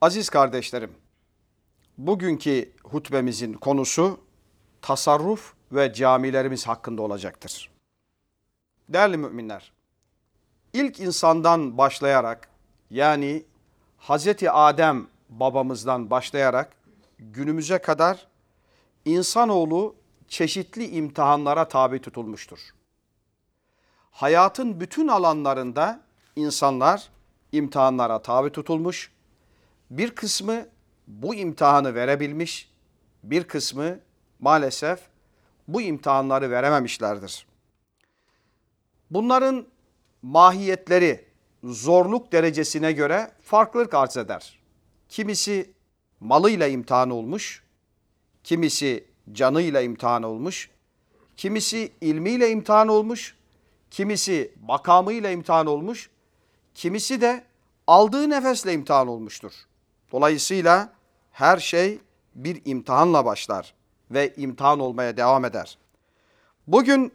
Aziz kardeşlerim, bugünkü hutbemizin konusu tasarruf ve camilerimiz hakkında olacaktır. Değerli müminler, ilk insandan başlayarak yani Hazreti Adem babamızdan başlayarak günümüze kadar insanoğlu çeşitli imtihanlara tabi tutulmuştur. Hayatın bütün alanlarında insanlar imtihanlara tabi tutulmuş. Bir kısmı bu imtihanı verebilmiş, bir kısmı maalesef bu imtihanları verememişlerdir. Bunların mahiyetleri zorluk derecesine göre farklılık arz eder. Kimisi malıyla imtihan olmuş, kimisi canıyla imtihan olmuş, kimisi ilmiyle imtihan olmuş, kimisi makamıyla imtihan olmuş, kimisi de aldığı nefesle imtihan olmuştur. Dolayısıyla her şey bir imtihanla başlar ve imtihan olmaya devam eder. Bugün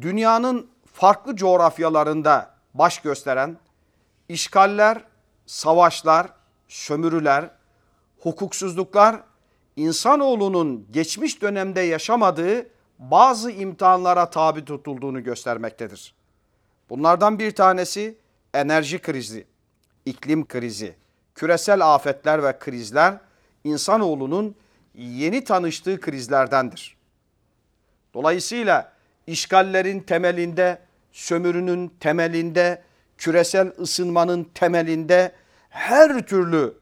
dünyanın farklı coğrafyalarında baş gösteren işgaller, savaşlar, sömürüler, hukuksuzluklar insanoğlunun geçmiş dönemde yaşamadığı bazı imtihanlara tabi tutulduğunu göstermektedir. Bunlardan bir tanesi enerji krizi, iklim krizi, küresel afetler ve krizler insanoğlunun yeni tanıştığı krizlerdendir. Dolayısıyla işgallerin temelinde, sömürünün temelinde, küresel ısınmanın temelinde, her türlü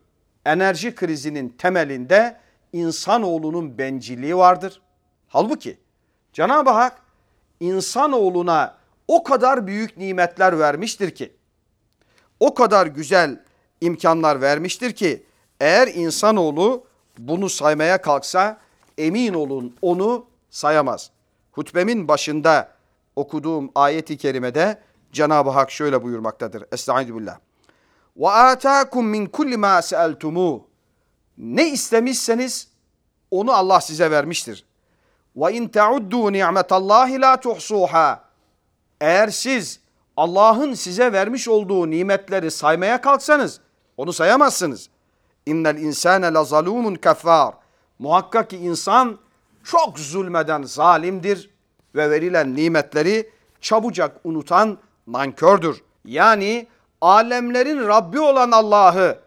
enerji krizinin temelinde insanoğlunun bencilliği vardır. Halbuki Cenab-ı Hak insanoğluna o kadar büyük nimetler vermiştir ki, o kadar güzel imkanlar vermiştir ki, eğer insanoğlu bunu saymaya kalksa emin olun onu sayamaz. Hutbemin başında okuduğum ayeti kerimede Cenab-ı Hak şöyle buyurmaktadır. Estaizu billah. Ve ataakum min kulli ma sa'altumu. Ne istemişseniz onu Allah size vermiştir. Ve in tauddu ni'metallahi la tuhsuha. Eğer siz Allah'ın size vermiş olduğu nimetleri saymaya kalksanız onu sayamazsınız. İnnel insane la zalumun keffar. Muhakkak ki insan çok zulmeden zalimdir ve verilen nimetleri çabucak unutan nankördür. Yani alemlerin Rabbi olan Allah'ı,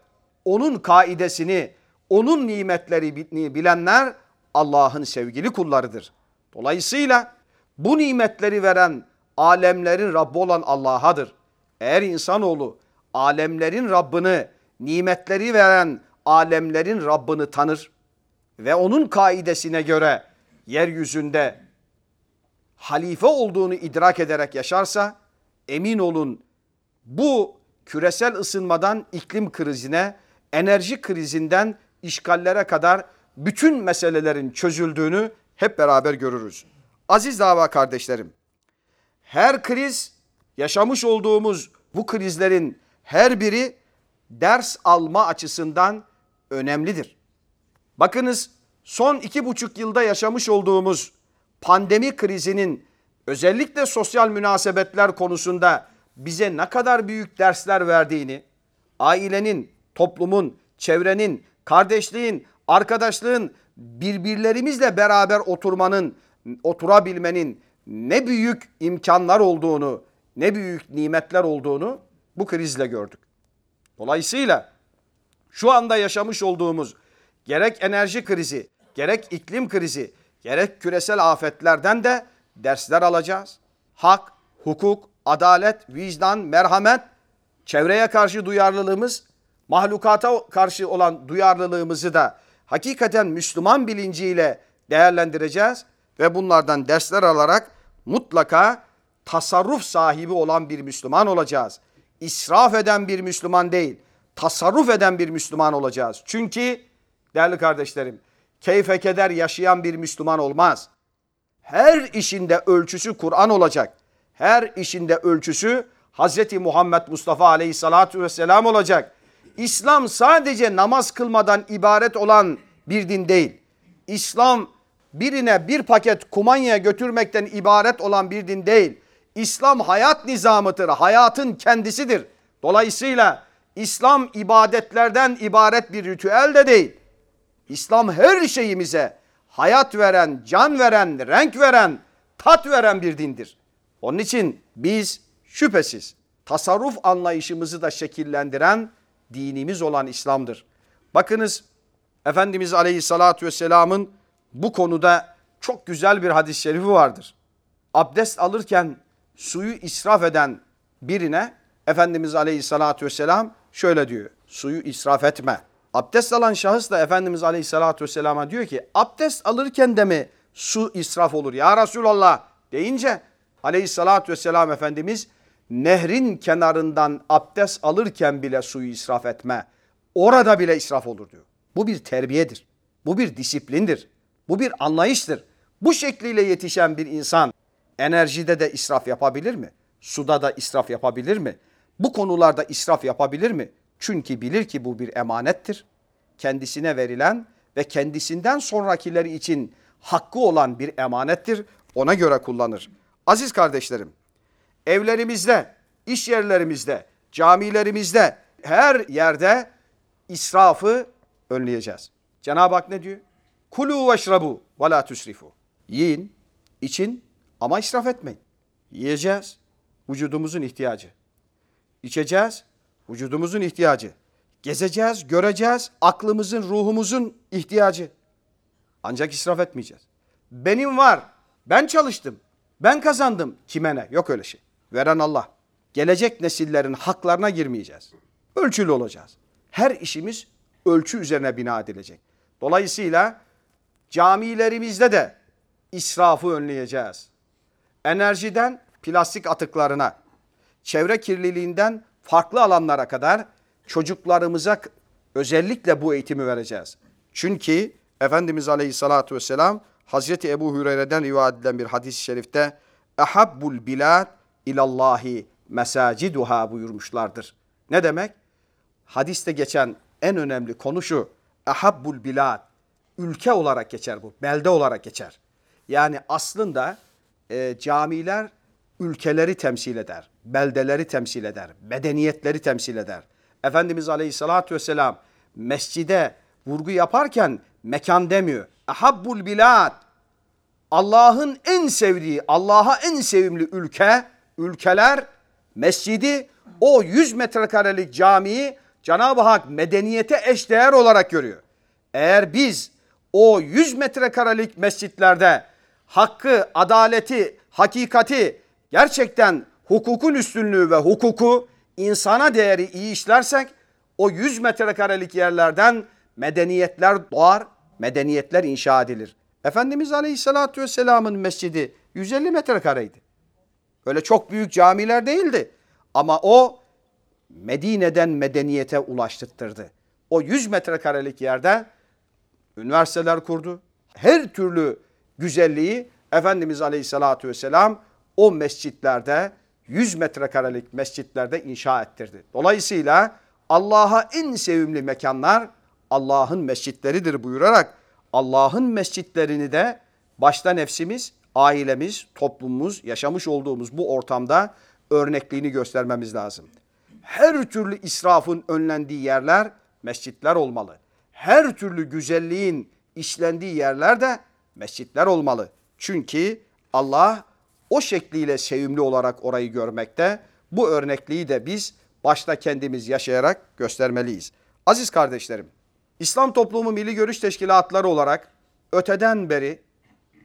onun kaidesini, onun nimetleri bilenler Allah'ın sevgili kullarıdır. Dolayısıyla bu nimetleri veren alemlerin Rabbi olan Allah'adır. Eğer insanoğlu alemlerin Rabbini, nimetleri veren alemlerin Rabbini tanır ve onun kaidesine göre yeryüzünde halife olduğunu idrak ederek yaşarsa emin olun bu küresel ısınmadan iklim krizine, enerji krizinden işgallere kadar bütün meselelerin çözüldüğünü hep beraber görürüz. Aziz dava kardeşlerim, her kriz yaşamış olduğumuz bu krizlerin her biri ders alma açısından önemlidir. Bakınız son iki buçuk yılda yaşamış olduğumuz pandemi krizinin özellikle sosyal münasebetler konusunda bize ne kadar büyük dersler verdiğini, ailenin, toplumun, çevrenin, kardeşliğin, arkadaşlığın birbirlerimizle beraber oturmanın, oturabilmenin ne büyük imkanlar olduğunu, ne büyük nimetler olduğunu bu krizle gördük. Dolayısıyla şu anda yaşamış olduğumuz gerek enerji krizi, gerek iklim krizi, gerek küresel afetlerden de dersler alacağız. Hak, hukuk, adalet, vicdan, merhamet, çevreye karşı duyarlılığımız, mahlukata karşı olan duyarlılığımızı da hakikaten Müslüman bilinciyle değerlendireceğiz ve bunlardan dersler alarak mutlaka tasarruf sahibi olan bir Müslüman olacağız. İsraf eden bir Müslüman değil, tasarruf eden bir Müslüman olacağız. Çünkü değerli kardeşlerim, keyfe keder yaşayan bir Müslüman olmaz. Her işinde ölçüsü Kur'an olacak. Her işinde ölçüsü Hz. Muhammed Mustafa aleyhissalatu vesselam olacak. İslam sadece namaz kılmadan ibaret olan bir din değil. İslam birine bir paket kumanya götürmekten ibaret olan bir din değil. İslam hayat nizamıdır, hayatın kendisidir. Dolayısıyla İslam ibadetlerden ibaret bir ritüel de değil. İslam her şeyimize hayat veren, can veren, renk veren, tat veren bir dindir. Onun için biz şüphesiz tasarruf anlayışımızı da şekillendiren dinimiz olan İslam'dır. Bakınız Efendimiz Aleyhisselatü Vesselam'ın bu konuda çok güzel bir hadis-i şerifi vardır. Abdest alırken suyu israf eden birine Efendimiz Aleyhisselatü Vesselam şöyle diyor. Suyu israf etme. Abdest alan şahıs da Efendimiz Aleyhisselatü Vesselam'a diyor ki abdest alırken de mi su israf olur ya Resulallah deyince Aleyhisselatü Vesselam Efendimiz nehrin kenarından abdest alırken bile suyu israf etme. Orada bile israf olur diyor. Bu bir terbiyedir. Bu bir disiplindir. Bu bir anlayıştır. Bu şekliyle yetişen bir insan enerjide de israf yapabilir mi? Suda da israf yapabilir mi? Bu konularda israf yapabilir mi? Çünkü bilir ki bu bir emanettir. Kendisine verilen ve kendisinden sonrakileri için hakkı olan bir emanettir. Ona göre kullanır. Aziz kardeşlerim, evlerimizde, iş yerlerimizde, camilerimizde, her yerde israfı önleyeceğiz. Cenab-ı Hak ne diyor? Kulu veşrabu ve la tusrifu. Yiyin, için ama israf etmeyin. Yiyeceğiz, vücudumuzun ihtiyacı. İçeceğiz, vücudumuzun ihtiyacı. Gezeceğiz, göreceğiz, aklımızın, ruhumuzun ihtiyacı. Ancak israf etmeyeceğiz. Benim var, ben çalıştım, ben kazandım. Kime ne? Yok öyle şey. Veren Allah. Gelecek nesillerin haklarına girmeyeceğiz. Ölçülü olacağız. Her işimiz ölçü üzerine bina edilecek. Dolayısıyla camilerimizde de israfı önleyeceğiz. Enerjiden plastik atıklarına, çevre kirliliğinden farklı alanlara kadar çocuklarımıza özellikle bu eğitimi vereceğiz. Çünkü Efendimiz Aleyhisselatü Vesselam Hazreti Ebu Hureyre'den rivayet edilen bir hadis-i şerifte Ehabbul bilad ilallahi mesaciduha buyurmuşlardır. Ne demek? Hadiste geçen en önemli konu şu. Ehabbul bilad. Ülke olarak geçer bu. Belde olarak geçer. Yani aslında e, camiler ülkeleri temsil eder. Beldeleri temsil eder. Medeniyetleri temsil eder. Efendimiz Aleyhisselatü Vesselam mescide vurgu yaparken mekan demiyor. Ehabbul bilad. Allah'ın en sevdiği, Allah'a en sevimli ülke, ülkeler mescidi o 100 metrekarelik camiyi Cenab-ı Hak medeniyete eşdeğer olarak görüyor. Eğer biz o 100 metrekarelik mescitlerde hakkı, adaleti, hakikati gerçekten hukukun üstünlüğü ve hukuku insana değeri iyi işlersek o 100 metrekarelik yerlerden medeniyetler doğar, medeniyetler inşa edilir. Efendimiz Aleyhisselatü Vesselam'ın mescidi 150 metrekareydi. Öyle çok büyük camiler değildi. Ama o Medine'den medeniyete ulaştırdı. O 100 metrekarelik yerde üniversiteler kurdu. Her türlü güzelliği Efendimiz Aleyhisselatü Vesselam o mescitlerde 100 metrekarelik mescitlerde inşa ettirdi. Dolayısıyla Allah'a en sevimli mekanlar Allah'ın mescitleridir buyurarak Allah'ın mescitlerini de başta nefsimiz, ailemiz, toplumumuz, yaşamış olduğumuz bu ortamda örnekliğini göstermemiz lazım. Her türlü israfın önlendiği yerler mescitler olmalı. Her türlü güzelliğin işlendiği yerler de mescitler olmalı. Çünkü Allah o şekliyle sevimli olarak orayı görmekte. Bu örnekliği de biz başta kendimiz yaşayarak göstermeliyiz. Aziz kardeşlerim, İslam Toplumu Milli Görüş Teşkilatları olarak öteden beri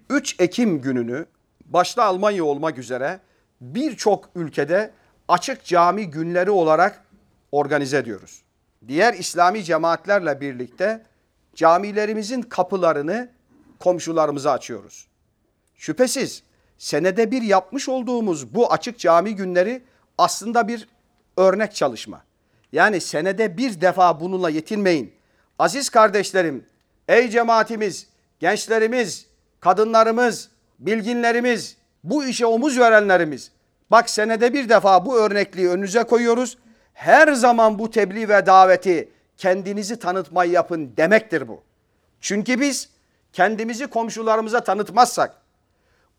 3 Ekim gününü başta Almanya olmak üzere birçok ülkede açık cami günleri olarak organize ediyoruz. Diğer İslami cemaatlerle birlikte camilerimizin kapılarını komşularımıza açıyoruz. Şüphesiz senede bir yapmış olduğumuz bu açık cami günleri aslında bir örnek çalışma. Yani senede bir defa bununla yetinmeyin. Aziz kardeşlerim, ey cemaatimiz, gençlerimiz, kadınlarımız, bilginlerimiz, bu işe omuz verenlerimiz. Bak senede bir defa bu örnekliği önünüze koyuyoruz. Her zaman bu tebliğ ve daveti kendinizi tanıtmayı yapın demektir bu. Çünkü biz kendimizi komşularımıza tanıtmazsak,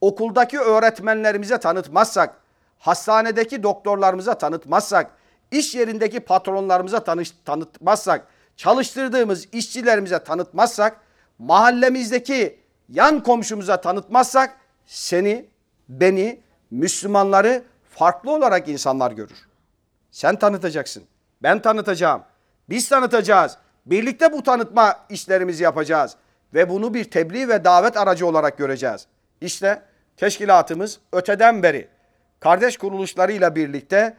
okuldaki öğretmenlerimize tanıtmazsak, hastanedeki doktorlarımıza tanıtmazsak, iş yerindeki patronlarımıza tanış, tanıtmazsak, çalıştırdığımız işçilerimize tanıtmazsak, mahallemizdeki yan komşumuza tanıtmazsak seni, beni, Müslümanları farklı olarak insanlar görür. Sen tanıtacaksın. Ben tanıtacağım. Biz tanıtacağız. Birlikte bu tanıtma işlerimizi yapacağız. Ve bunu bir tebliğ ve davet aracı olarak göreceğiz. İşte teşkilatımız öteden beri kardeş kuruluşlarıyla birlikte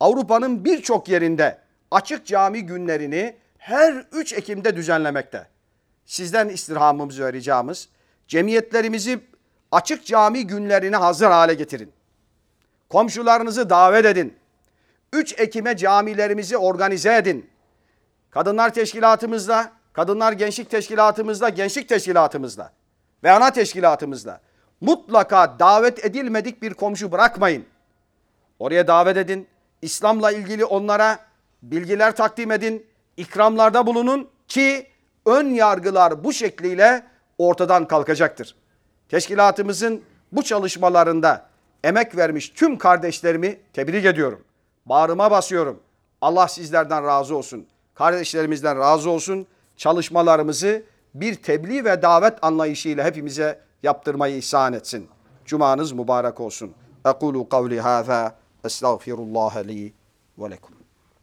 Avrupa'nın birçok yerinde açık cami günlerini her 3 Ekim'de düzenlemekte. Sizden istirhamımız ve ricamız cemiyetlerimizi açık cami günlerine hazır hale getirin. Komşularınızı davet edin. 3 Ekim'e camilerimizi organize edin. Kadınlar teşkilatımızda, kadınlar gençlik teşkilatımızda, gençlik teşkilatımızda ve ana teşkilatımızda mutlaka davet edilmedik bir komşu bırakmayın. Oraya davet edin. İslam'la ilgili onlara bilgiler takdim edin. ikramlarda bulunun ki ön yargılar bu şekliyle ortadan kalkacaktır. Teşkilatımızın bu çalışmalarında emek vermiş tüm kardeşlerimi tebrik ediyorum. Bağrıma basıyorum. Allah sizlerden razı olsun. Kardeşlerimizden razı olsun. Çalışmalarımızı bir tebliğ ve davet anlayışıyla hepimize yaptırmayı ihsan etsin. Cumanız mübarek olsun. Ekulu kavli hâzâ. Estağfirullah li ve lekum.